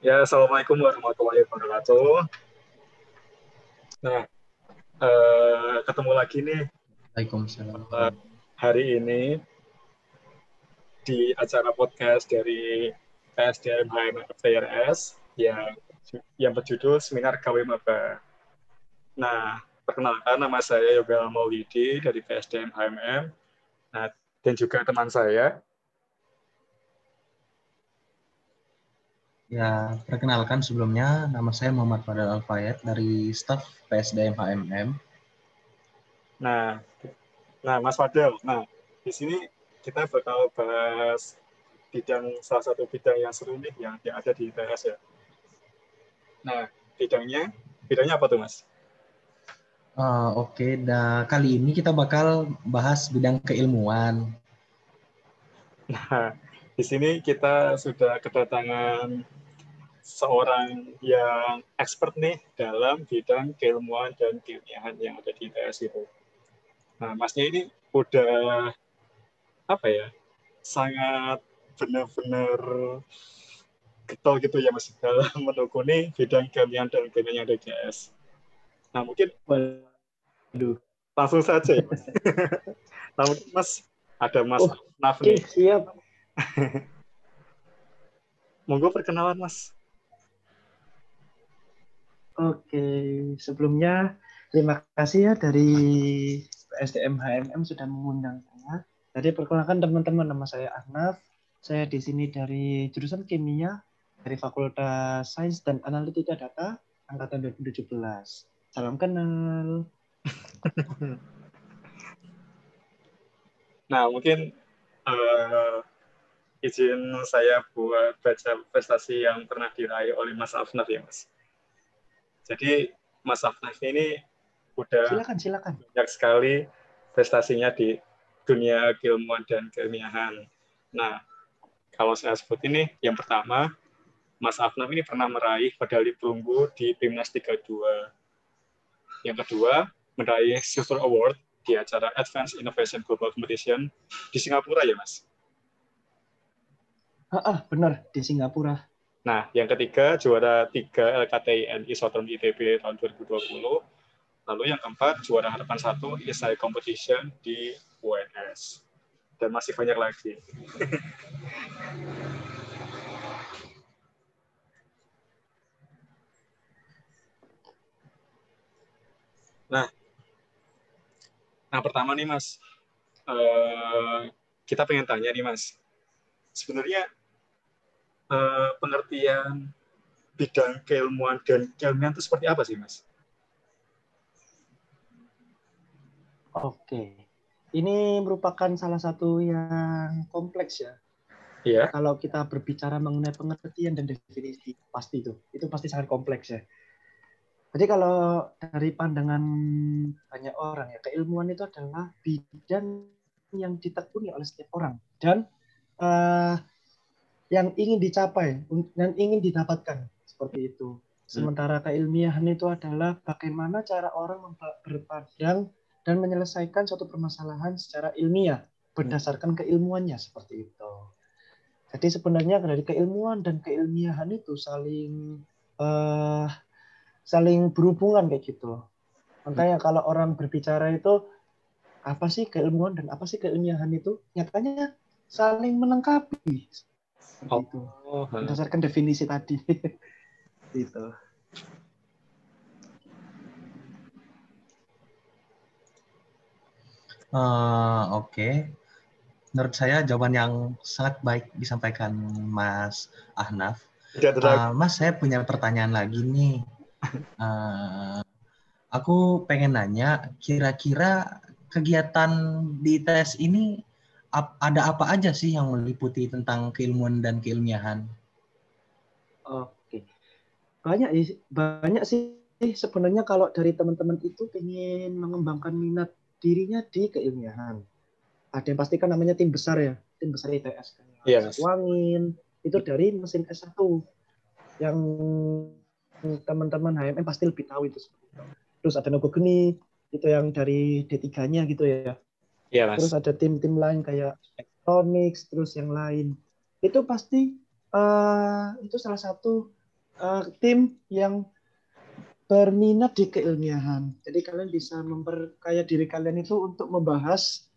Ya, Assalamualaikum warahmatullahi wabarakatuh. Nah, eh, ketemu lagi nih Waalaikumsalam. eh, hari ini di acara podcast dari PSDM HMM FTRS yang yang berjudul Seminar KW Maba. Nah, perkenalkan nama saya Yoga Maulidi dari PSDM HMM. Nah, dan juga teman saya Ya, perkenalkan sebelumnya nama saya Muhammad Fadal Alfayet dari staf PSDM HMM. Nah, nah Mas Fadel, nah di sini kita bakal bahas bidang salah satu bidang yang seru nih yang, yang ada di ITS ya. Nah, bidangnya bidangnya apa tuh Mas? Ah, Oke, nah kali ini kita bakal bahas bidang keilmuan. Nah, di sini kita sudah kedatangan seorang yang expert nih dalam bidang keilmuan dan keilmiahan yang ada di ITS itu. Nah, Masnya ini udah apa ya? Sangat benar-benar getol gitu ya Mas dalam menekuni bidang keilmiahan dan keilmiahan yang ada di ITS. Nah, mungkin Waduh. langsung saja ya Mas. nah, mungkin Mas ada Mas Oh, Naf Oke, nih. siap. Monggo perkenalan Mas. Oke, sebelumnya terima kasih ya dari SDM HMM sudah mengundang saya. Jadi perkenalkan teman-teman, nama saya Arnaf. Saya di sini dari jurusan kimia dari Fakultas Sains dan Analitika Data angkatan 2017. Salam kenal. Nah, mungkin eh, izin saya buat baca prestasi yang pernah diraih oleh Mas Afnaf ya, Mas. Jadi, Mas Afnaf ini udah Silakan, silakan. banyak sekali prestasinya di dunia keilmuan dan keilmiahan. Nah, kalau saya sebut ini, yang pertama, Mas Afnaf ini pernah meraih medali perunggu di Timnas 32. Yang kedua, meraih Silver Award di acara Advanced Innovation Global Competition di Singapura ya, Mas. Ah, ah, benar di Singapura. Nah, yang ketiga, juara 3 LKTIN Isotron ITB tahun 2020. Lalu yang keempat, juara harapan satu ISI Competition di UNS. Dan masih banyak lagi. nah, nah pertama nih Mas, eh, kita pengen tanya nih Mas, sebenarnya eh, pengertian bidang keilmuan dan keilmian itu seperti apa sih, Mas? Oke. Ini merupakan salah satu yang kompleks ya. Iya. kalau kita berbicara mengenai pengertian dan definisi pasti itu itu pasti sangat kompleks ya jadi kalau dari pandangan banyak orang ya keilmuan itu adalah bidang yang ditekuni oleh setiap orang dan eh, yang ingin dicapai dan ingin didapatkan seperti itu sementara keilmiahan itu adalah bagaimana cara orang berpandang dan menyelesaikan suatu permasalahan secara ilmiah berdasarkan keilmuannya seperti itu. Jadi sebenarnya dari keilmuan dan keilmiahan itu saling eh, saling berhubungan kayak gitu. Makanya kalau orang berbicara itu apa sih keilmuan dan apa sih keilmiahan itu nyatanya saling melengkapi. Oh. itu. Oh, Berdasarkan definisi tadi. gitu. Eh, Oke, menurut saya jawaban yang sangat baik disampaikan Mas Ahnaf. Eh, Mas, saya punya pertanyaan lagi nih. Eh, aku pengen nanya, kira-kira kegiatan di tes ini ap- ada apa aja sih yang meliputi tentang keilmuan dan keilmiahan? Oke. Banyak banyak sih sebenarnya kalau dari teman-teman itu pengen mengembangkan minat dirinya di keilmiahan. Ada yang pasti kan namanya tim besar ya, tim besar ITS kayak Iya. Wangin, itu dari mesin S1 yang teman-teman HMM pasti lebih tahu itu. Terus ada Nogo Geni, itu yang dari D3-nya gitu ya. Iya, Mas. Terus ada tim-tim lain kayak Electronics, terus yang lain. itu pasti uh, itu salah satu uh, tim yang berminat di keilmiahan. Jadi kalian bisa memperkaya diri kalian itu untuk membahas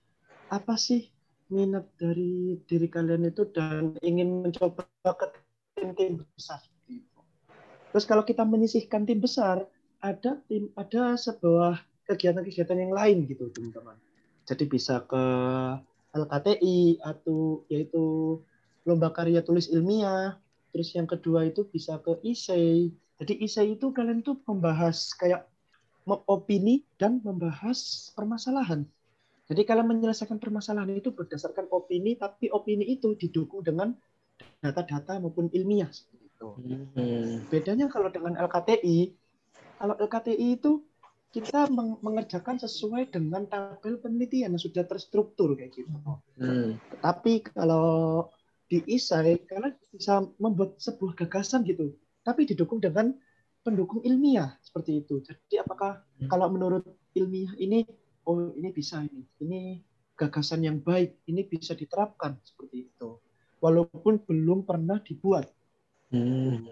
apa sih minat dari diri kalian itu dan ingin mencoba ke tim-tim besar. Terus kalau kita menyisihkan tim besar, ada tim ada sebuah kegiatan-kegiatan yang lain gitu teman-teman. Jadi bisa ke LKTI atau yaitu lomba karya tulis ilmiah. Terus yang kedua itu bisa ke ISEI jadi isai itu kalian tuh membahas kayak opini dan membahas permasalahan. Jadi kalian menyelesaikan permasalahan itu berdasarkan opini, tapi opini itu didukung dengan data-data maupun ilmiah seperti itu. Hmm. Bedanya kalau dengan LKTI, kalau LKTI itu kita mengerjakan sesuai dengan tabel penelitian yang sudah terstruktur kayak gitu. Hmm. Tetapi kalau di ISAI kalian bisa membuat sebuah gagasan gitu tapi didukung dengan pendukung ilmiah seperti itu. Jadi apakah hmm. kalau menurut ilmiah ini oh ini bisa ini, ini gagasan yang baik, ini bisa diterapkan seperti itu. Walaupun belum pernah dibuat. Hmm.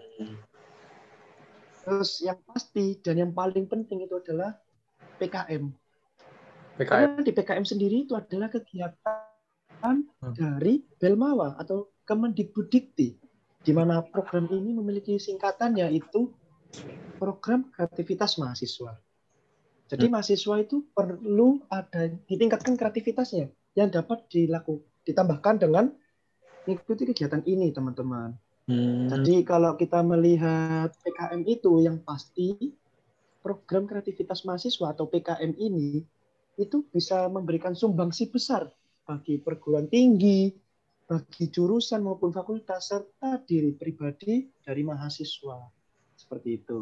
Terus yang pasti dan yang paling penting itu adalah PKM. PKM. Karena di PKM sendiri itu adalah kegiatan hmm. dari Belmawa atau Kemendikbudikti di mana program ini memiliki singkatan yaitu program kreativitas mahasiswa. Jadi hmm. mahasiswa itu perlu ada ditingkatkan kreativitasnya yang dapat dilakukan ditambahkan dengan mengikuti kegiatan ini, teman-teman. Hmm. Jadi kalau kita melihat PKM itu yang pasti program kreativitas mahasiswa atau PKM ini itu bisa memberikan sumbangsi besar bagi perguruan tinggi, bagi jurusan maupun fakultas serta diri pribadi dari mahasiswa. Seperti itu.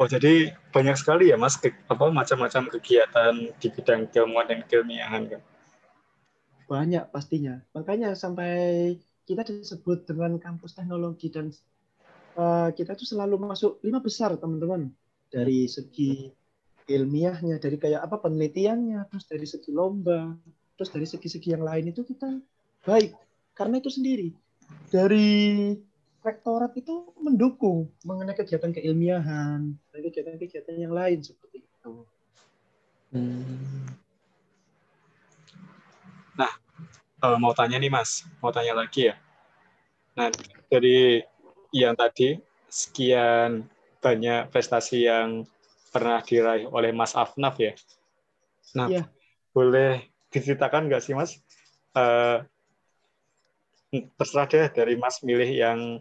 Oh, jadi banyak sekali ya Mas ke, apa macam-macam kegiatan di bidang keilmuan dan keilmiahan kan? Banyak pastinya. Makanya sampai kita disebut dengan kampus teknologi dan uh, kita tuh selalu masuk lima besar teman-teman dari segi ilmiahnya, dari kayak apa penelitiannya, terus dari segi lomba, terus dari segi-segi yang lain itu kita baik. Karena itu sendiri. Dari rektorat itu mendukung mengenai kegiatan keilmiahan, kegiatan-kegiatan yang lain seperti itu. Hmm. Nah, uh, mau tanya nih Mas, mau tanya lagi ya. Nah, dari yang tadi sekian banyak prestasi yang pernah diraih oleh Mas Afnaf ya. Nah, yeah. boleh diceritakan nggak sih Mas? Uh, terserah deh dari Mas milih yang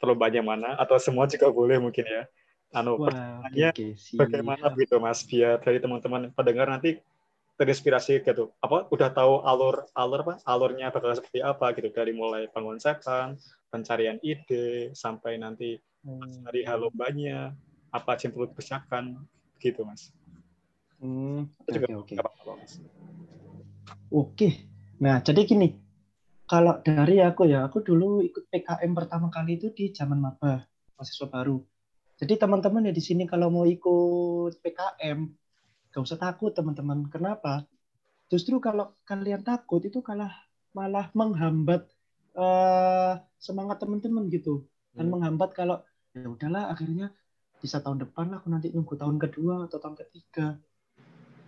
banyak mana atau semua juga boleh mungkin ya. Anu wow, okay, bagaimana begitu Mas biar dari teman-teman pendengar nanti terinspirasi gitu. Apa udah tahu alur alur apa? Alurnya bakal seperti apa gitu. Dari mulai pengonsepan, pencarian ide sampai nanti hmm. hari lombanya apa yang perlu gitu mas. Hmm, oke oke. oke. Nah jadi gini kalau dari aku ya aku dulu ikut PKM pertama kali itu di zaman maba mahasiswa baru. Jadi teman-teman ya di sini kalau mau ikut PKM gak usah takut teman-teman. Kenapa? Justru kalau kalian takut itu kalah malah menghambat uh, semangat teman-teman gitu. Dan hmm. menghambat kalau ya udahlah akhirnya bisa tahun depan lah aku nanti nunggu tahun kedua atau tahun ketiga.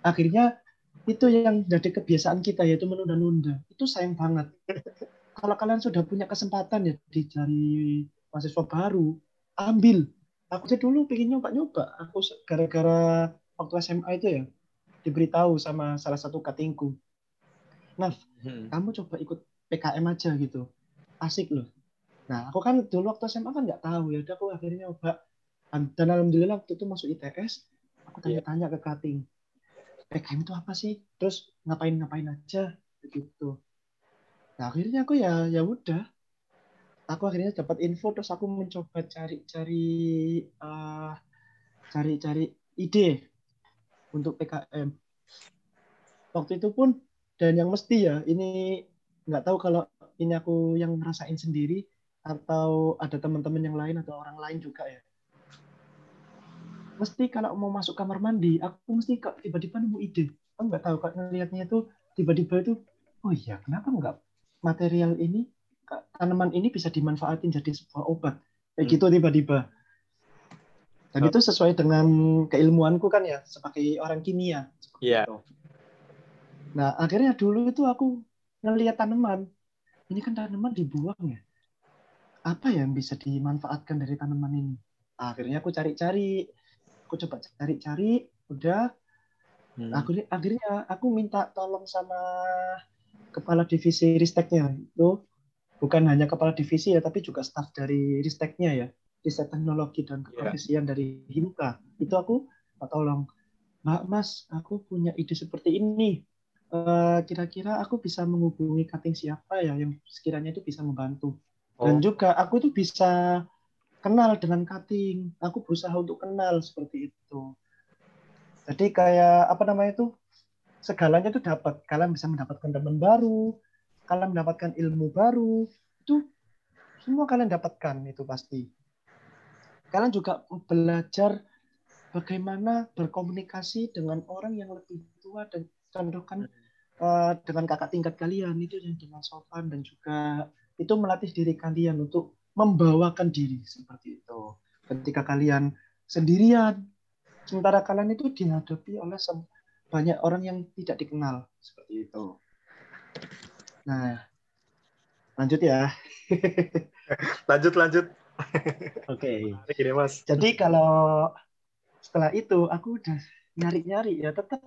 Akhirnya itu yang jadi kebiasaan kita yaitu menunda-nunda. Itu sayang banget. Kalau kalian sudah punya kesempatan ya dicari mahasiswa baru ambil. Aku sih dulu pengen nyoba-nyoba. Aku gara-gara waktu SMA itu ya diberitahu sama salah satu katingku. Naf hmm. kamu coba ikut PKM aja gitu. Asik loh. Nah aku kan dulu waktu SMA kan nggak tahu. Ya udah aku akhirnya nyoba. Dan alhamdulillah waktu itu masuk ITS aku iya. tanya-tanya ke cutting PKM itu apa sih? Terus ngapain ngapain aja? Begitu. Nah akhirnya aku ya ya udah. Aku akhirnya dapat info terus aku mencoba cari-cari uh, cari-cari ide untuk PKM waktu itu pun dan yang mesti ya ini nggak tahu kalau ini aku yang ngerasain sendiri atau ada teman-teman yang lain atau orang lain juga ya. Mesti kalau mau masuk kamar mandi aku mesti tiba-tiba nemu ide. Aku nggak tahu kok ngelihatnya itu tiba-tiba itu oh iya kenapa enggak material ini tanaman ini bisa dimanfaatin jadi sebuah obat. Kayak Hmm. gitu tiba-tiba dan itu sesuai dengan keilmuanku kan ya sebagai orang kimia. Iya. itu. nah akhirnya dulu itu aku ngelihat tanaman. Ini kan tanaman dibuang ya. Apa yang bisa dimanfaatkan dari tanaman ini? Akhirnya aku cari-cari. Aku coba cari-cari udah. Hmm. akhirnya akhirnya aku minta tolong sama kepala divisi risteknya itu. Bukan hanya kepala divisi ya tapi juga staf dari risteknya ya riset teknologi dan keprofesian dari Himka itu aku tolong Mbak Mas aku punya ide seperti ini. Eh, kira-kira aku bisa menghubungi cutting siapa ya yang sekiranya itu bisa membantu? Dan Oh. juga aku itu bisa kenal dengan cutting. Aku berusaha untuk kenal seperti itu. Jadi kayak apa namanya itu segalanya itu dapat. Kalian bisa mendapatkan teman baru kalian mendapatkan ilmu baru itu semua kalian dapatkan itu pasti kalian juga belajar bagaimana berkomunikasi dengan orang yang lebih tua dan contohkan eh, dengan kakak tingkat kalian itu dengan sopan dan juga itu melatih diri kalian untuk membawakan diri seperti itu. Ketika kalian sendirian sementara kalian itu dihadapi oleh banyak orang yang tidak dikenal seperti itu. Nah lanjut ya. Lanjut lanjut. Oke gini mas. Jadi kalau setelah itu aku udah nyari-nyari ya tetap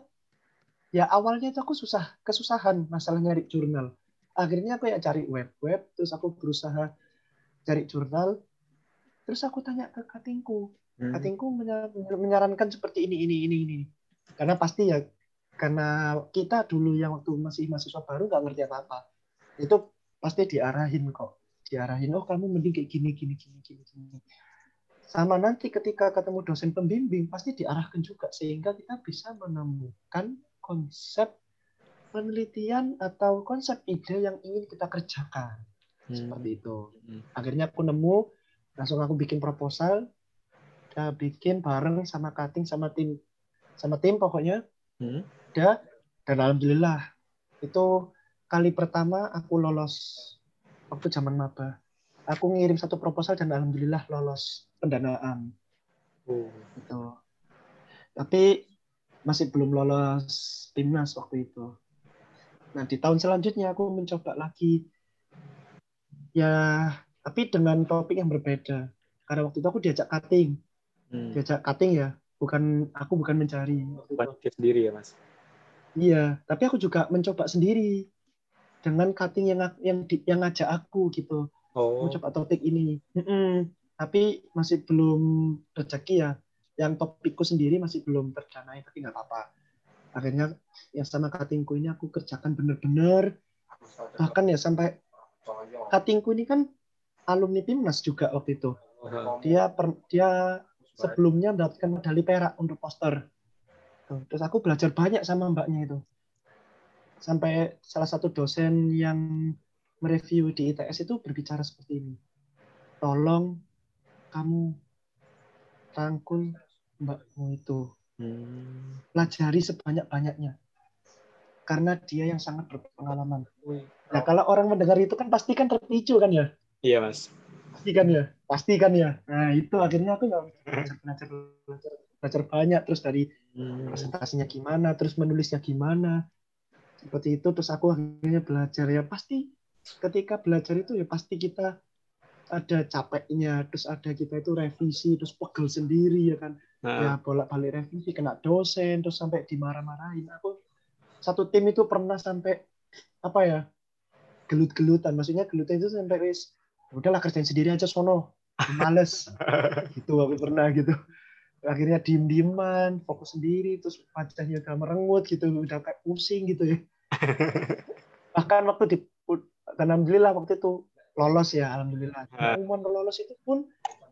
ya awalnya itu aku susah kesusahan masalah nyari jurnal. Akhirnya aku ya cari web-web terus aku berusaha cari jurnal. Terus aku tanya ke katingku. Hmm. Katingku menya- menyarankan seperti ini ini ini ini. Karena pasti ya karena kita dulu yang waktu masih mahasiswa baru nggak ngerti apa-apa. Itu pasti diarahin kok. Diarahin oh kamu mending kayak gini gini gini gini gini. Sama nanti ketika ketemu dosen pembimbing pasti diarahkan juga sehingga kita bisa menemukan konsep penelitian atau konsep ide yang ingin kita kerjakan. Seperti itu. Hmm. akhirnya aku nemu langsung aku bikin proposal kita bikin bareng sama cutting sama tim sama tim pokoknya. Hmm. ada dan alhamdulillah itu kali pertama aku lolos waktu zaman maba aku ngirim satu proposal dan alhamdulillah lolos pendanaan Oh. gitu. Tapi masih belum lolos timnas waktu itu. Nah di tahun selanjutnya aku mencoba lagi. Ya, tapi dengan topik yang berbeda. Karena waktu itu aku diajak cutting, Hmm. diajak cutting ya. Bukan aku bukan mencari. Waktu itu. Bukan sendiri ya mas. Iya, tapi aku juga mencoba sendiri dengan cutting yang yang di- yang ngajak aku gitu. Oh. mau coba topik ini. Mm-mm. Tapi masih belum rezeki ya. Yang topikku sendiri masih belum terdanai, tapi nggak apa-apa. Akhirnya yang sama cuttingku ini aku kerjakan bener-bener. Bahkan ya sampai cuttingku ini kan alumni Timnas juga waktu itu. Oh. Dia per- dia sebelumnya mendapatkan medali perak untuk poster. Terus aku belajar banyak sama mbaknya itu. Sampai salah satu dosen yang mereview di ITS itu berbicara seperti ini. Tolong kamu rangkul mbakmu itu. Hmm. Pelajari sebanyak-banyaknya. Karena dia yang sangat berpengalaman. Nah, kalau orang mendengar itu kan pasti kan terpicu kan ya? Iya mas. Pasti kan ya? Pasti kan ya? Nah, itu akhirnya aku ya belajar, belajar, belajar, belajar banyak. Terus dari Hmm. presentasinya gimana, terus menulisnya gimana. Seperti itu, terus aku akhirnya belajar. Ya pasti ketika belajar itu ya pasti kita ada capeknya, terus ada kita itu revisi, terus pegel sendiri ya kan. Ya Nah, bolak-balik revisi, kena dosen, terus sampai dimarah-marahin. Aku satu tim itu pernah sampai apa ya gelut-gelutan. Maksudnya gelutnya itu sampai wis udahlah kerjain sendiri aja sono, males. gitu aku pernah gitu akhirnya diem dieman fokus sendiri terus wajahnya udah merengut gitu udah kayak pusing gitu ya bahkan waktu di alhamdulillah waktu itu lolos ya alhamdulillah. Ah. pengumuman lolos itu pun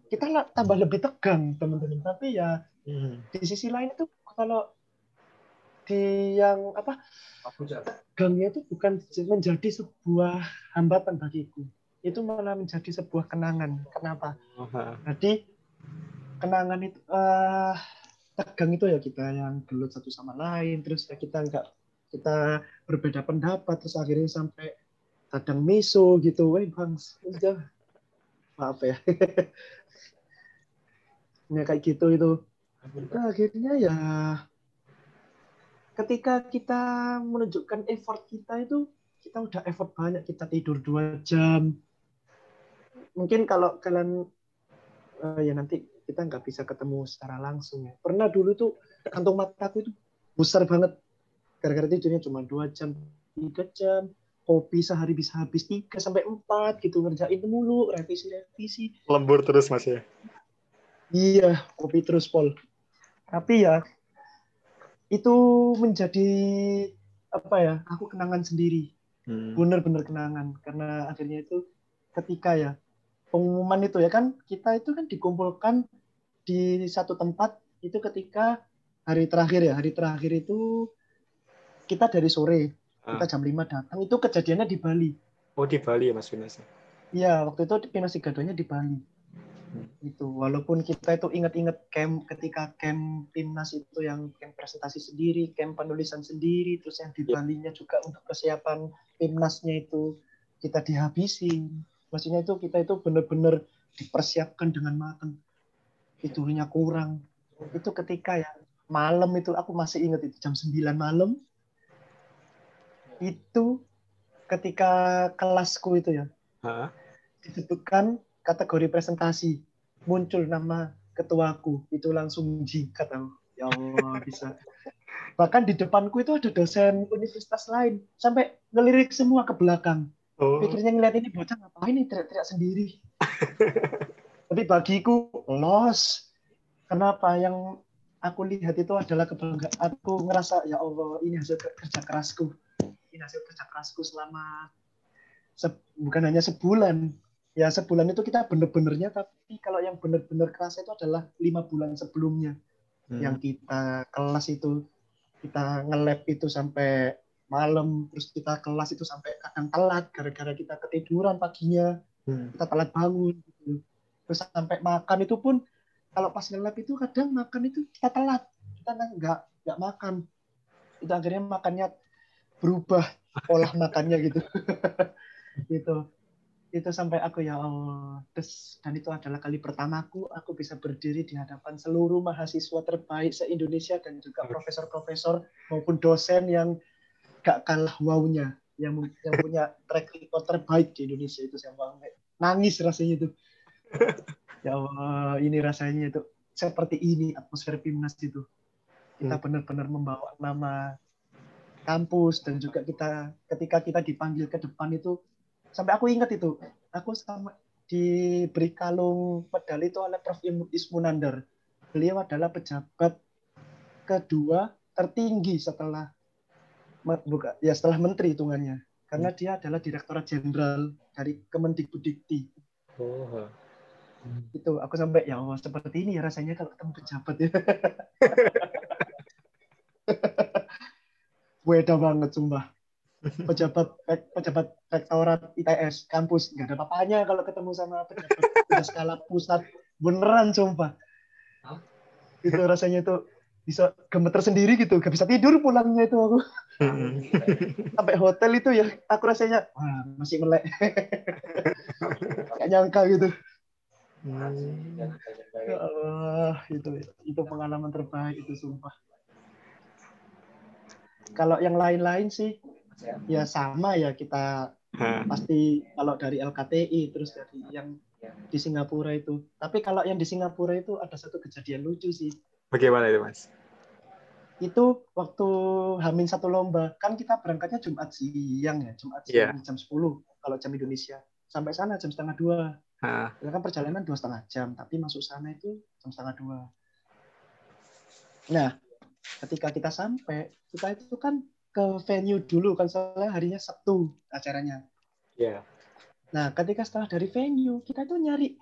kita tambah lebih tegang teman-teman. Tapi ya hmm. di sisi lain itu kalau di yang apa tegangnya itu bukan menjadi sebuah hambatan bagiku. Itu malah menjadi sebuah kenangan. Kenapa? Jadi kenangan itu eh tegang itu ya kita yang gelut satu sama lain terus ya kita nggak kita berbeda pendapat terus akhirnya sampai kadang miso gitu, weh bang, udah maaf ya. ya kayak gitu itu. Nah, akhirnya ya ketika kita menunjukkan effort kita itu kita udah effort banyak kita tidur dua jam. Mungkin kalau kalian uh, ya nanti kita nggak bisa ketemu secara langsung ya. Pernah dulu tuh kantung mataku itu besar banget gara-gara tidurnya cuma dua jam tiga jam. Kopi sehari bisa habis tiga sampai empat gitu ngerjain mulu revisi revisi lembur terus mas ya? Iya kopi terus pol. Tapi ya itu menjadi apa ya aku kenangan sendiri. Hmm. bener-bener kenangan karena akhirnya itu ketika ya pengumuman itu ya kan kita itu kan dikumpulkan di satu tempat itu ketika hari terakhir ya. Hari terakhir itu kita dari sore ah. kita jam 5 datang itu kejadiannya di Bali. Oh di Bali ya Mas Finas Iya waktu itu Pinas Gadonya di Bali. Itu walaupun kita itu ingat-ingat camp ketika camp timnas itu yang camp presentasi sendiri camp penulisan sendiri terus yang di iya. Bali-nya juga untuk persiapan timnasnya itu kita dihabisin. Maksudnya itu kita itu benar-benar dipersiapkan dengan matang tidurnya kurang. Itu ketika ya malam itu aku masih ingat itu jam 9 malam itu ketika kelasku itu ya. Huh? disebutkan kategori presentasi. Muncul nama ketuaku. Itu langsung jingkat aku. Ya Allah bisa. Bahkan di depanku itu ada dosen universitas lain. Sampai ngelirik semua ke belakang. Oh. pikirnya ngeliat ini bocah ngapain ini teriak-teriak sendiri. Tapi bagiku los. Kenapa? Yang aku lihat itu adalah kebanggaan. Aku ngerasa ya Allah ini hasil kerja kerasku ini hasil kerja kerasku selama bukan hanya sebulan ya sebulan itu kita bener-benernya tapi kalau yang bener-bener kerasa itu adalah lima bulan sebelumnya hmm. yang kita kelas itu kita nge itu sampai malam terus kita kelas itu sampai kadang telat gara-gara kita ketiduran paginya hmm. kita telat bangun gitu. terus sampai makan itu pun kalau pas nge itu kadang makan itu kita telat kita nggak nggak makan itu akhirnya makannya berubah pola makannya gitu. Gitu. Itu sampai aku ya Allah. Terus dan itu adalah kali pertamaku aku bisa berdiri di hadapan seluruh mahasiswa terbaik se Indonesia dan juga profesor-profesor maupun dosen yang gak kalah wownya yang yang punya track record terbaik di Indonesia itu saya banget nangis rasanya itu. Ya Allah ini rasanya itu. Seperti ini atmosfer Pimnas itu. Kita hmm. benar-benar membawa nama kampus dan juga kita ketika kita dipanggil ke depan itu sampai aku ingat itu aku sama diberi kalung medali itu oleh Prof. Ismunandar beliau adalah pejabat kedua tertinggi setelah buka ya setelah menteri hitungannya karena hmm. dia adalah direktur jenderal dari Kemendikbudikti. Oh. Itu aku sampai ya Allah seperti ini ya rasanya kalau ketemu pejabat ya. Beda banget sumpah. Pejabat pejabat rektorat ITS kampus. Nggak ada papanya kalau ketemu sama pejabat. Udah skala pusat. Beneran sumpah. Itu rasanya itu bisa gemeter sendiri gitu. Gak bisa tidur pulangnya itu aku. Sampai hotel itu ya aku rasanya wah masih melek. Gak nyangka gitu. Ya Allah itu itu pengalaman terbaik itu sumpah kalau yang lain-lain sih ya sama ya kita hmm. pasti kalau dari LKTI terus dari yang di Singapura itu. Tapi kalau yang di Singapura itu ada satu kejadian lucu sih. Bagaimana itu mas? Itu waktu Hamin satu lomba kan kita berangkatnya Jumat siang ya Jumat siang yeah. jam 10 kalau jam Indonesia sampai sana jam setengah dua. Ha. kan perjalanan dua setengah jam tapi masuk sana itu jam setengah dua. Nah ketika kita sampai kita itu kan ke venue dulu kan soalnya harinya Sabtu acaranya. Iya. Yeah. Nah, ketika setelah dari venue, kita tuh nyari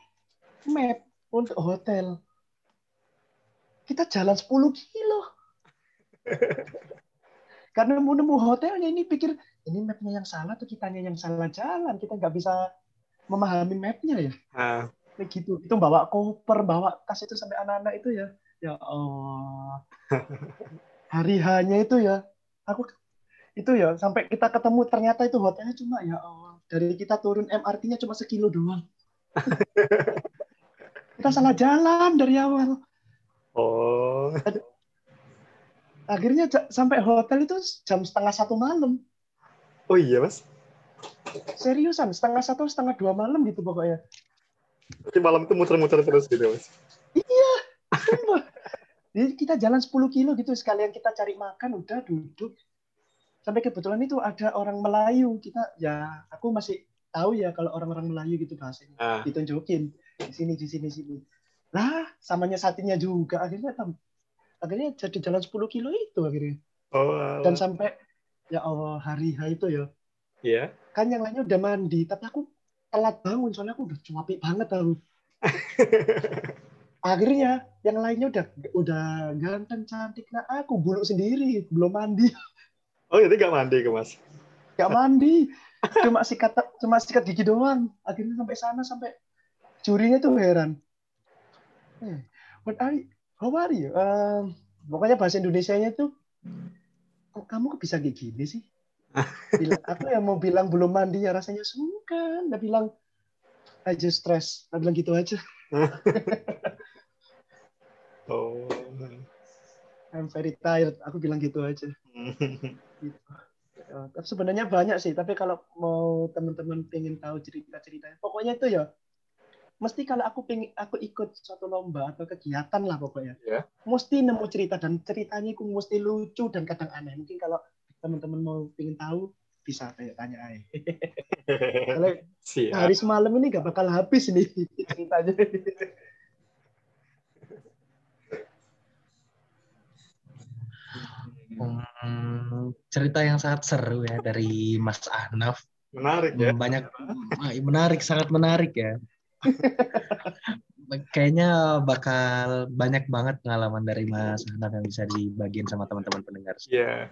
map untuk hotel. Kita jalan 10 kilo. Karena mau nemu hotelnya ini pikir ini mapnya yang salah atau kitanya yang salah jalan. Kita nggak bisa memahami mapnya ya. Uh. Kayak gitu. Itu bawa koper, bawa tas itu sampai anak-anak itu ya. Ya Allah. Hari hanya itu ya. Aku itu ya sampai kita ketemu ternyata itu hotelnya cuma ya Allah dari kita turun MRT-nya cuma sekilo doang. kita salah jalan dari awal. Oh. Akhirnya sampai hotel itu jam setengah satu malam. Oh iya, Mas. Seriusan, setengah satu, setengah dua malam gitu pokoknya. Berarti malam itu muter-muter terus gitu, Mas. Jadi kita jalan 10 kilo gitu sekalian kita cari makan udah duduk. Sampai kebetulan itu ada orang Melayu. Kita ya aku masih tahu ya kalau orang-orang Melayu gitu bahasanya. Ah, Ditunjukin di sini di sini sini. Lah, samanya satinya juga akhirnya tam- akhirnya jadi jalan 10 kilo itu akhirnya. oh, Dan alah. sampai ya Allah hari H itu ya. Iya. Kan yang lainnya udah mandi, tapi aku telat bangun soalnya aku udah cuapi banget aku. akhirnya yang lainnya udah udah ganteng cantik. Nah aku bulu sendiri belum mandi. Oh, jadi nggak mandi ke Mas? gak mandi. Cuma sikat cuma sikat gigi doang. Akhirnya sampai sana sampai jurinya tuh heran. Eh what are you, how are you? Um, pokoknya bahasa Indonesia-nya tuh kok kamu kok bisa kayak gini sih? Bilang, aku yang mau bilang belum mandi ya rasanya sungkan. Dia bilang I just stress. Dia bilang gitu aja Oh. I'm very tired aku bilang gitu aja gitu. Ya, tapi sebenarnya banyak sih, tapi kalau mau teman-teman pengen tahu cerita-ceritanya, pokoknya itu ya, mesti kalau aku pengen aku ikut suatu lomba atau kegiatan lah pokoknya, Ya. mesti nemu cerita dan ceritanya itu mesti lucu dan kadang aneh. Mungkin kalau teman-teman mau pengen tahu bisa kayak tanya aja. Kalau hari semalam ini gak bakal habis nih ceritanya. Hmm, cerita yang sangat seru ya dari Mas Ahnaf. Menarik ya. Banyak ah, menarik, sangat menarik ya. Kayaknya bakal banyak banget pengalaman dari Mas Ahnaf yang bisa dibagiin sama teman-teman pendengar. Iya.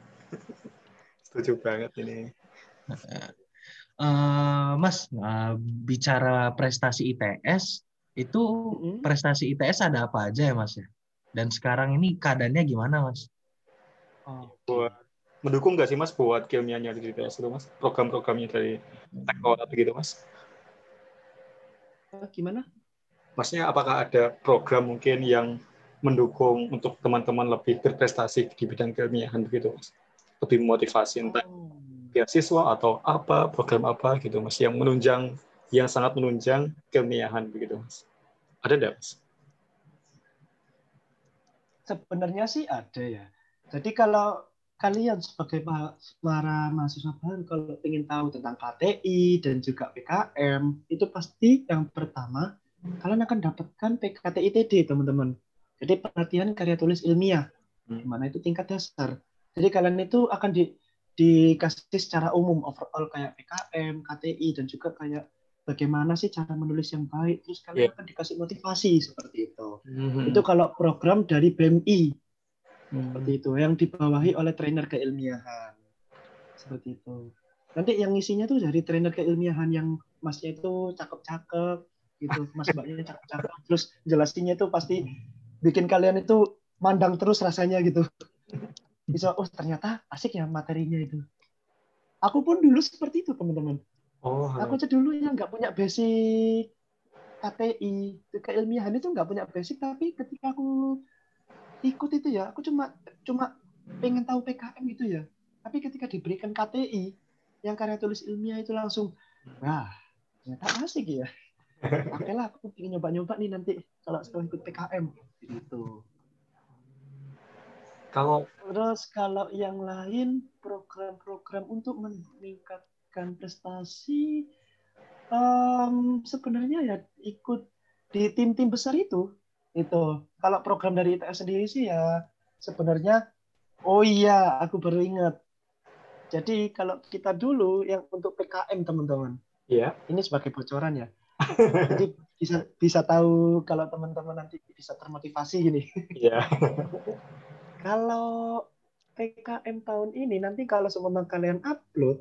Setuju banget ini. Eh, Mas, eh, bicara prestasi ITS, itu Mm-mm. prestasi ITS ada apa aja ya Mas ya? Dan sekarang ini keadaannya gimana Mas? Oh, Buat mendukung nggak sih Mas buat ilmiahnya di ITS itu Mas? Program-programnya dari Tektorat gitu Mas? gimana? Maksudnya apakah ada program mungkin yang mendukung untuk teman-teman lebih berprestasi di bidang keilmiahan begitu Mas? Lebih motivasi entah Oh. beasiswa atau apa, program apa gitu Mas yang menunjang yang sangat menunjang keilmiahan begitu Mas. Ada nggak Mas? Sebenarnya sih ada ya. Jadi kalau kalian sebagai pa- para mahasiswa baru kalau ingin tahu tentang KTI dan juga PKM itu pasti yang pertama kalian akan dapatkan PKTI TD teman-teman. Jadi pelatihan karya tulis ilmiah, Hmm. di mana itu tingkat dasar. Jadi kalian itu akan di, dikasih secara umum overall kayak PKM, KTI dan juga kayak bagaimana sih cara menulis yang baik. Terus kalian Iya. akan dikasih motivasi seperti itu. Hmm. Itu kalau program dari BMI Hmm. seperti itu. Yang dibawahi oleh trainer keilmiahan. Seperti itu. Nanti yang isinya tuh dari trainer keilmiahan yang masnya itu cakep-cakep gitu. Mas mbaknya cakep-cakep. Terus jelasinnya tuh pasti bikin kalian itu mandang terus rasanya gitu. Bisa oh ternyata asik ya materinya itu. Aku pun dulu seperti itu teman-teman. Oh, aku aja dulu yang nggak punya basic KTI keilmiahan itu nggak punya basic tapi ketika aku ikut itu ya. Aku cuma cuma pengen tahu PKM gitu ya. Tapi ketika diberikan KTI yang karya tulis ilmiah itu langsung wah ternyata asik ya. Oke lah aku pengen nyoba-nyoba nih nanti kalau setelah ikut PKM gitu. Kalau Terus kalau yang lain program-program untuk meningkatkan prestasi em, sebenarnya ya ikut di tim-tim besar itu itu. Kalau program dari ITS sendiri sih ya sebenarnya oh iya aku baru ingat. Jadi kalau kita dulu yang untuk PKM teman-teman ya, ini sebagai bocoran ya. Jadi bisa bisa tahu kalau teman-teman nanti bisa termotivasi gini. ya, Kalau PKM tahun ini nanti kalau semua kalian upload,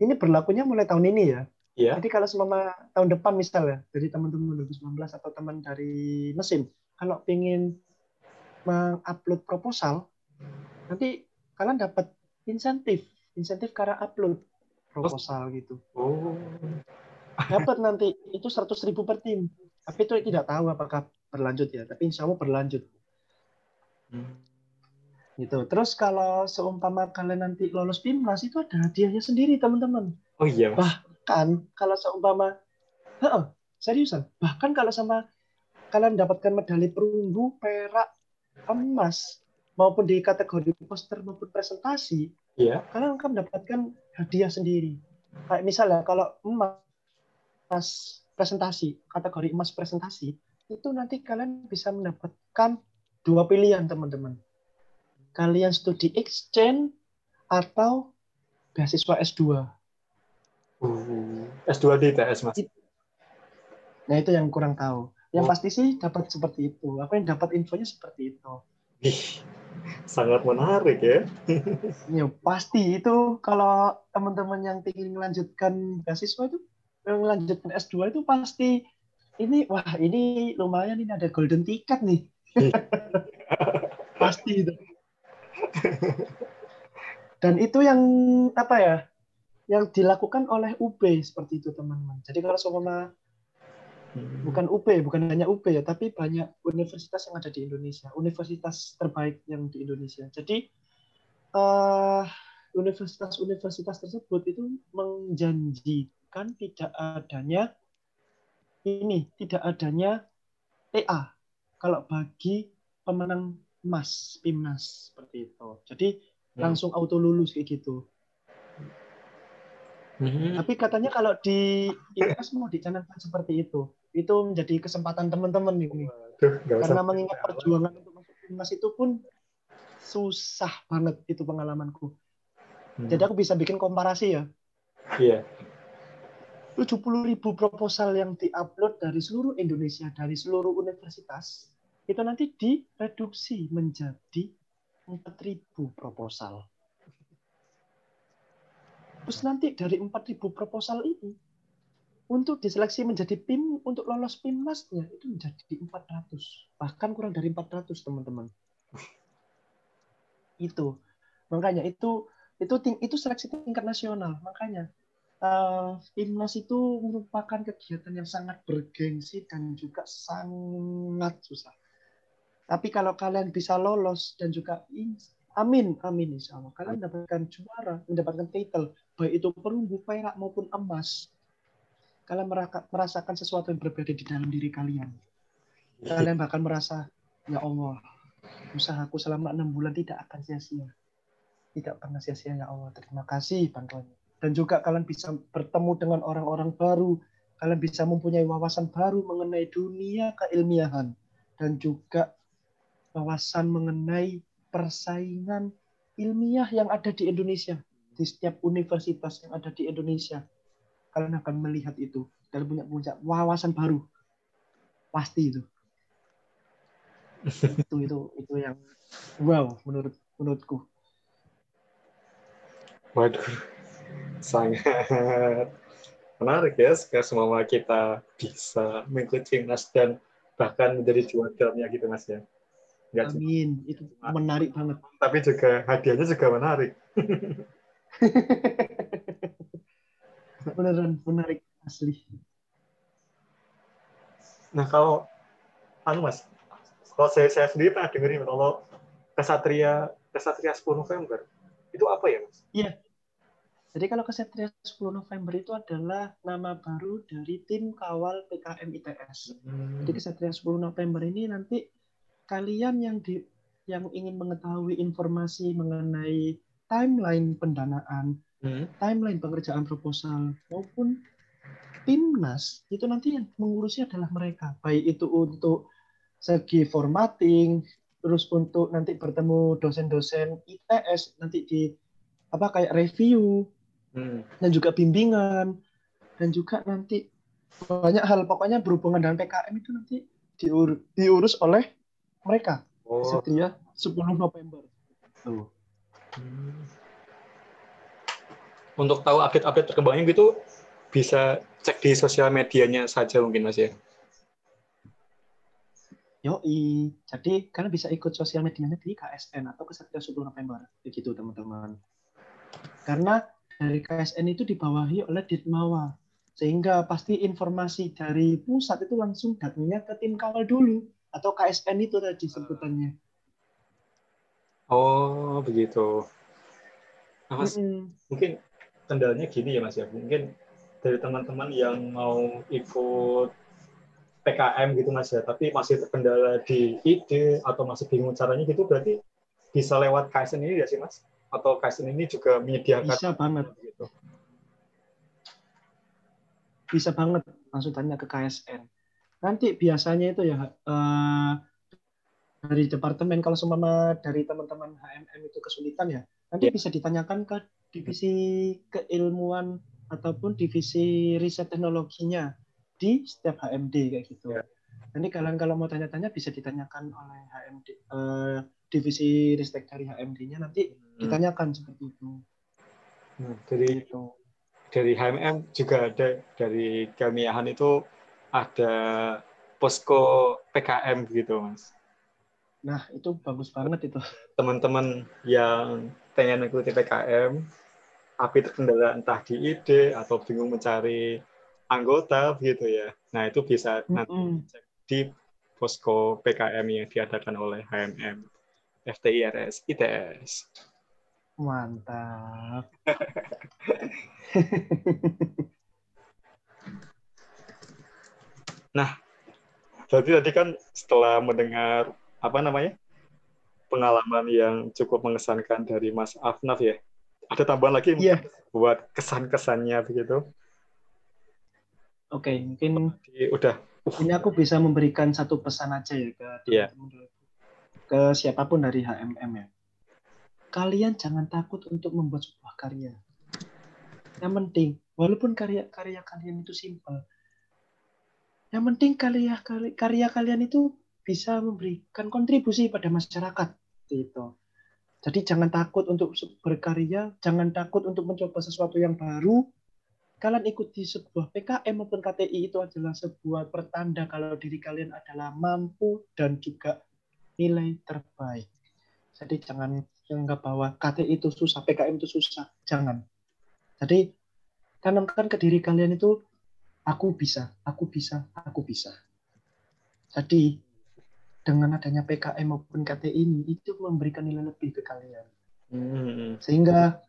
ini berlakunya mulai tahun ini ya. Ya, Jadi kalau semua tahun depan misalnya dari teman-teman 2019 atau teman dari mesin, kalau ingin mengupload proposal, nanti kalian dapat insentif insentif karena upload proposal gitu. Oh. Dapat nanti itu 100 ribu per tim. Tapi itu tidak tahu apakah berlanjut ya. Tapi insya Allah berlanjut. Hmm. Gitu. Terus kalau seumpama kalian nanti lolos PIMNAS itu ada hadiahnya sendiri teman-teman. Oh iya, Mas. Kan kalau seumpama, Heeh, seriusan. Bahkan kalau sama kalian dapatkan medali perunggu, perak, emas, maupun di kategori poster maupun presentasi, Iya. kalian akan mendapatkan hadiah sendiri. Kayak misalnya kalau emas presentasi, kategori emas presentasi, itu nanti kalian bisa mendapatkan dua pilihan teman-teman. Kalian studi exchange atau beasiswa S2. Uh, S2 di ITS, Mas. Nah itu yang kurang tahu. Yang Oh. pasti sih dapat seperti itu. Apa yang dapat infonya seperti itu. Ih, sangat menarik ya. Ya pasti itu kalau teman-teman yang ingin melanjutkan beasiswa itu yang melanjutkan S2 itu pasti ini wah ini lumayan ini ada golden ticket nih. pasti itu. Dan itu yang apa ya? Yang dilakukan oleh UB seperti itu teman-teman. Jadi kalau seumpama bukan UB, bukan hanya UB ya, tapi banyak universitas yang ada di Indonesia, universitas terbaik yang di Indonesia. Jadi eh, universitas-universitas tersebut itu menjanjikan tidak adanya ini, tidak adanya TA kalau bagi pemenang emas, PIMNAS seperti itu. Jadi langsung auto lulus kayak gitu. Hmm. Tapi katanya kalau di IPS mau dicanangkan seperti itu. Itu menjadi kesempatan teman-teman ini. Duh. Karena mengingat perjuangan untuk masuk timnas itu pun susah banget itu pengalamanku. Hmm. Jadi aku bisa bikin komparasi ya. Iya. 70 ribu proposal yang diupload dari seluruh Indonesia, dari seluruh universitas, itu nanti direduksi menjadi 4.000 proposal. Terus nanti dari 4.000 proposal ini, untuk diseleksi menjadi PIM, untuk lolos PIMNASnya, itu menjadi 400. Bahkan kurang dari 400, teman-teman. Itu. Makanya itu itu itu seleksi tingkat nasional. Makanya eh, PIMNAS itu merupakan kegiatan yang sangat bergengsi dan juga sangat susah. Tapi kalau kalian bisa lolos dan juga in- amin, amin insya Allah. Kalian mendapatkan juara, mendapatkan title, baik itu perunggu, perak maupun emas. Kalian merasakan sesuatu yang berbeda di dalam diri kalian. Kalian bahkan merasa, ya Allah, usahaku selama enam bulan tidak akan sia-sia. Tidak pernah sia-sia ya Allah. Terima kasih bantuannya. Dan juga kalian bisa bertemu dengan orang-orang baru. Kalian bisa mempunyai wawasan baru mengenai dunia keilmiahan. Dan juga wawasan mengenai persaingan ilmiah yang ada di Indonesia. Di setiap universitas yang ada di Indonesia. Kalian akan melihat itu. Dan punya, punya wawasan baru. Pasti itu. itu itu itu yang wow menurut menurutku Waduh, sangat menarik ya. Sekarang semua kita bisa mengikuti timnas dan bahkan menjadi juaranya gitu mas ya. Nggak cuma- amin itu menarik banget tapi juga hadiahnya juga menarik. beneran menarik asli Nah kalau anu mas, kalau saya, saya sendiri pernah dengerin kalau kesatria kesatria 10 November itu apa ya mas? jadi kalau kesatria 10 November itu adalah nama baru dari tim kawal PKM ITS Hmm. jadi kesatria 10 November ini nanti kalian yang di yang ingin mengetahui informasi mengenai timeline pendanaan Hmm. timeline pengerjaan proposal maupun timnas itu nanti yang mengurusnya adalah mereka baik itu untuk segi formatting terus untuk nanti bertemu dosen-dosen ITS nanti di apa kayak review Hmm. dan juga bimbingan dan juga nanti banyak hal pokoknya berhubungan dengan PKM itu nanti diur- diurus oleh mereka Oh. Satria 10 November tuh Hmm. Untuk tahu update-update terkembangnya gitu bisa cek di sosial medianya saja mungkin mas ya. Yoi, jadi kalian bisa ikut sosial medianya di KSN atau Kesatria 10 November. Begitu teman-teman. Karena dari KSN itu dibawahi oleh Ditmawa. Sehingga pasti informasi dari pusat itu langsung datangnya ke tim kawal dulu. Atau KSN itu tadi sebutannya. Oh, begitu. Nah, Mas, Mm-mm. mungkin kendalanya gini ya Mas ya. Mungkin dari teman-teman yang mau ikut PKM gitu Mas ya, tapi masih terkendala di ide atau masih bingung caranya gitu, berarti bisa lewat KSN ini ya sih Mas? Atau KSN ini juga menyediakan Bisa banget. gitu? bisa banget langsung tanya ke KSN. Nanti biasanya itu ya eh, dari departemen kalau seumpama dari teman-teman HMM itu kesulitan ya, nanti Ya. bisa ditanyakan ke divisi keilmuan ataupun divisi riset teknologinya di setiap HMD kayak gitu. Ya. Nanti kalian kalau mau tanya-tanya bisa ditanyakan oleh HMD eh, divisi ristek dari HMD-nya nanti Hmm. ditanyakan seperti itu. Nah, dari Gitu. dari HMM juga ada dari keilmiahan itu ada posko PKM gitu Mas. Nah, itu bagus banget itu. teman-teman yang pengen mengikuti PKM tapi terkendala entah di ide atau bingung mencari anggota begitu ya. Nah, itu bisa nanti Mm-mm. cek di posko PKM yang diadakan oleh HMM FTIRS ITS. Mantap. Jadi tadi kan setelah mendengar apa namanya? pengalaman yang cukup mengesankan dari Mas Afnaf ya. Ada tambahan lagi Iya. buat kesan-kesannya begitu. Oke, mungkin Jadi udah ini aku bisa memberikan satu pesan aja ya ke Iya. teman-teman ke siapa pun dari HMM ya. Kalian jangan takut untuk membuat sebuah karya. Yang penting, walaupun karya-karya kalian itu simpel, yang penting karya karya kalian itu bisa memberikan kontribusi pada masyarakat itu. Jadi jangan takut untuk berkarya, jangan takut untuk mencoba sesuatu yang baru. Kalian ikuti sebuah PKM maupun KTI itu adalah sebuah pertanda kalau diri kalian adalah mampu dan juga nilai terbaik. Jadi jangan menganggap bahwa KTI itu susah, PKM itu susah. Jangan. Jadi tanamkan ke diri kalian itu aku bisa, aku bisa, aku bisa. Jadi dengan adanya PKM maupun KTI ini itu memberikan nilai lebih ke kalian. Hmm. Sehingga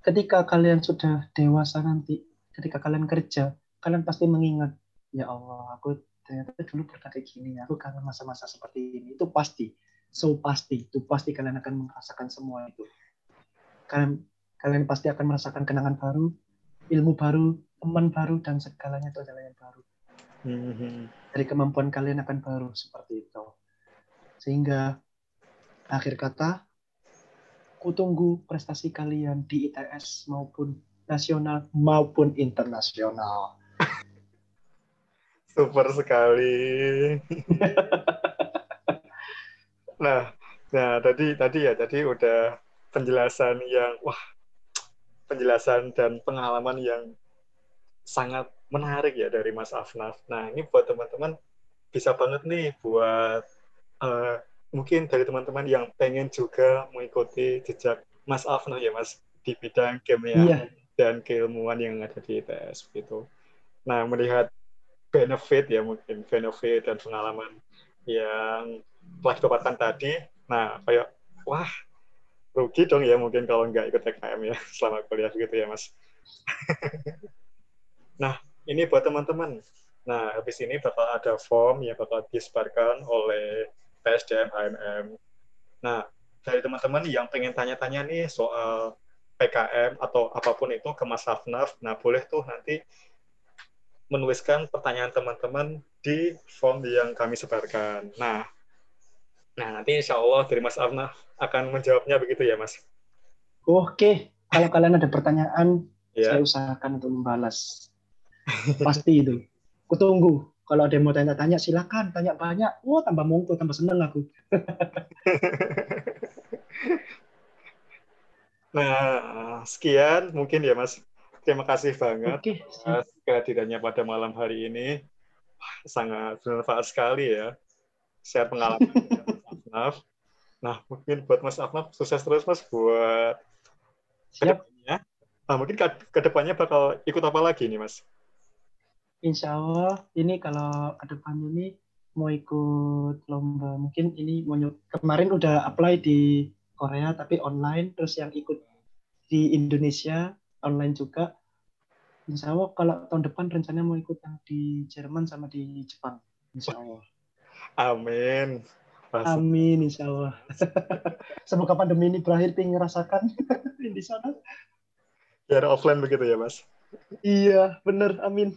ketika kalian sudah dewasa nanti, ketika kalian kerja, kalian pasti mengingat, ya Allah, aku ternyata dulu pernah kayak gini, aku kangen masa-masa seperti ini. Itu pasti, so pasti, itu pasti kalian akan merasakan semua itu. Kalian kalian pasti akan merasakan kenangan baru, ilmu baru, teman baru, dan segalanya itu adalah yang baru Hmm. dari kemampuan kalian akan baru seperti itu. Sehingga akhir kata, kutunggu prestasi kalian di ITS maupun nasional maupun internasional. Super sekali. nah, nah tadi tadi ya tadi udah penjelasan yang wah penjelasan dan pengalaman yang sangat menarik ya dari Mas Afnaf. Nah ini buat teman-teman bisa banget nih buat eh, mungkin dari teman-teman yang pengen juga mengikuti jejak Mas Afnaf ya Mas di bidang kimia Iya. dan keilmuan yang ada di ITS gitu. Nah melihat benefit ya mungkin benefit dan pengalaman yang telah didapatkan tadi. Nah kayak wah rugi dong ya mungkin kalau nggak ikut TKM ya selama kuliah gitu ya Mas. nah ini buat teman-teman. Nah habis ini bakal ada form yang bakal disebarkan oleh PSDM HMM. Nah dari teman-teman yang pengen tanya-tanya nih soal PKM atau apa pun itu ke Mas Hafnaf, nah boleh tuh nanti menuliskan pertanyaan teman-teman di form yang kami sebarkan. Nah, nah nanti insya Allah dari Mas Hafnaf akan menjawabnya begitu ya Mas? Oke, kalau kalian ada pertanyaan, Ya. saya usahakan untuk membalas. Pasti itu. Kutunggu. Kalau ada yang mau tanya-tanya, silakan tanya banyak. Wah, tambah mungkul, tambah seneng aku. Nah, sekian mungkin ya Mas. Terima kasih banget atas kehadirannya pada malam hari ini. Wah, sangat bermanfaat sekali ya. Share pengalaman Afnaf. Nah, mungkin buat Mas Afnaf, sukses terus Mas buat Siap. ke depannya, nah, mungkin ke, ke depannya bakal ikut apa lagi nih Mas? Insya Allah ini kalau ke depan ini mau ikut lomba mungkin ini mau kemarin udah apply di Korea tapi online terus yang ikut di Indonesia online juga. Insya Allah kalau tahun depan rencananya mau ikut yang di Jerman sama di Jepang Insya Allah. Amin. Mas, Amin Insya Allah. Semoga pandemi ini berakhir pengen ngerasakan di sana. Biar offline begitu ya Mas. iya bener. Amin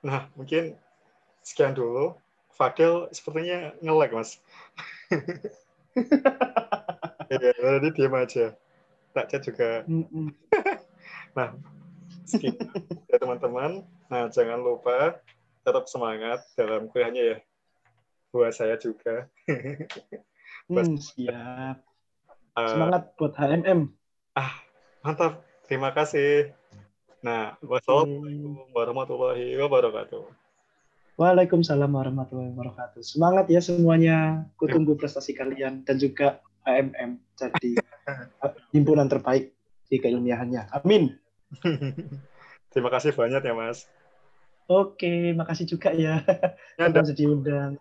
Nah, mungkin sekian dulu. Fadil sepertinya nge-lag, Mas. Iya, tadi diam aja. Tak chat juga. Nah, sekian ya teman-teman. Nah, jangan lupa tetap semangat dalam kuliahnya ya. Buat saya juga. Hmm, siap Eh, semangat buat HMM mantap. Terima kasih. Nah, wassalamualaikum warahmatullahi wabarakatuh. Waalaikumsalam warahmatullahi wabarakatuh. Semangat ya semuanya. Kutunggu prestasi kalian dan juga AMM jadi himpunan terbaik di keilmiahannya. Amin. Terima kasih banyak ya, Mas. Oke, makasih juga ya. Ya, Sudah diundang.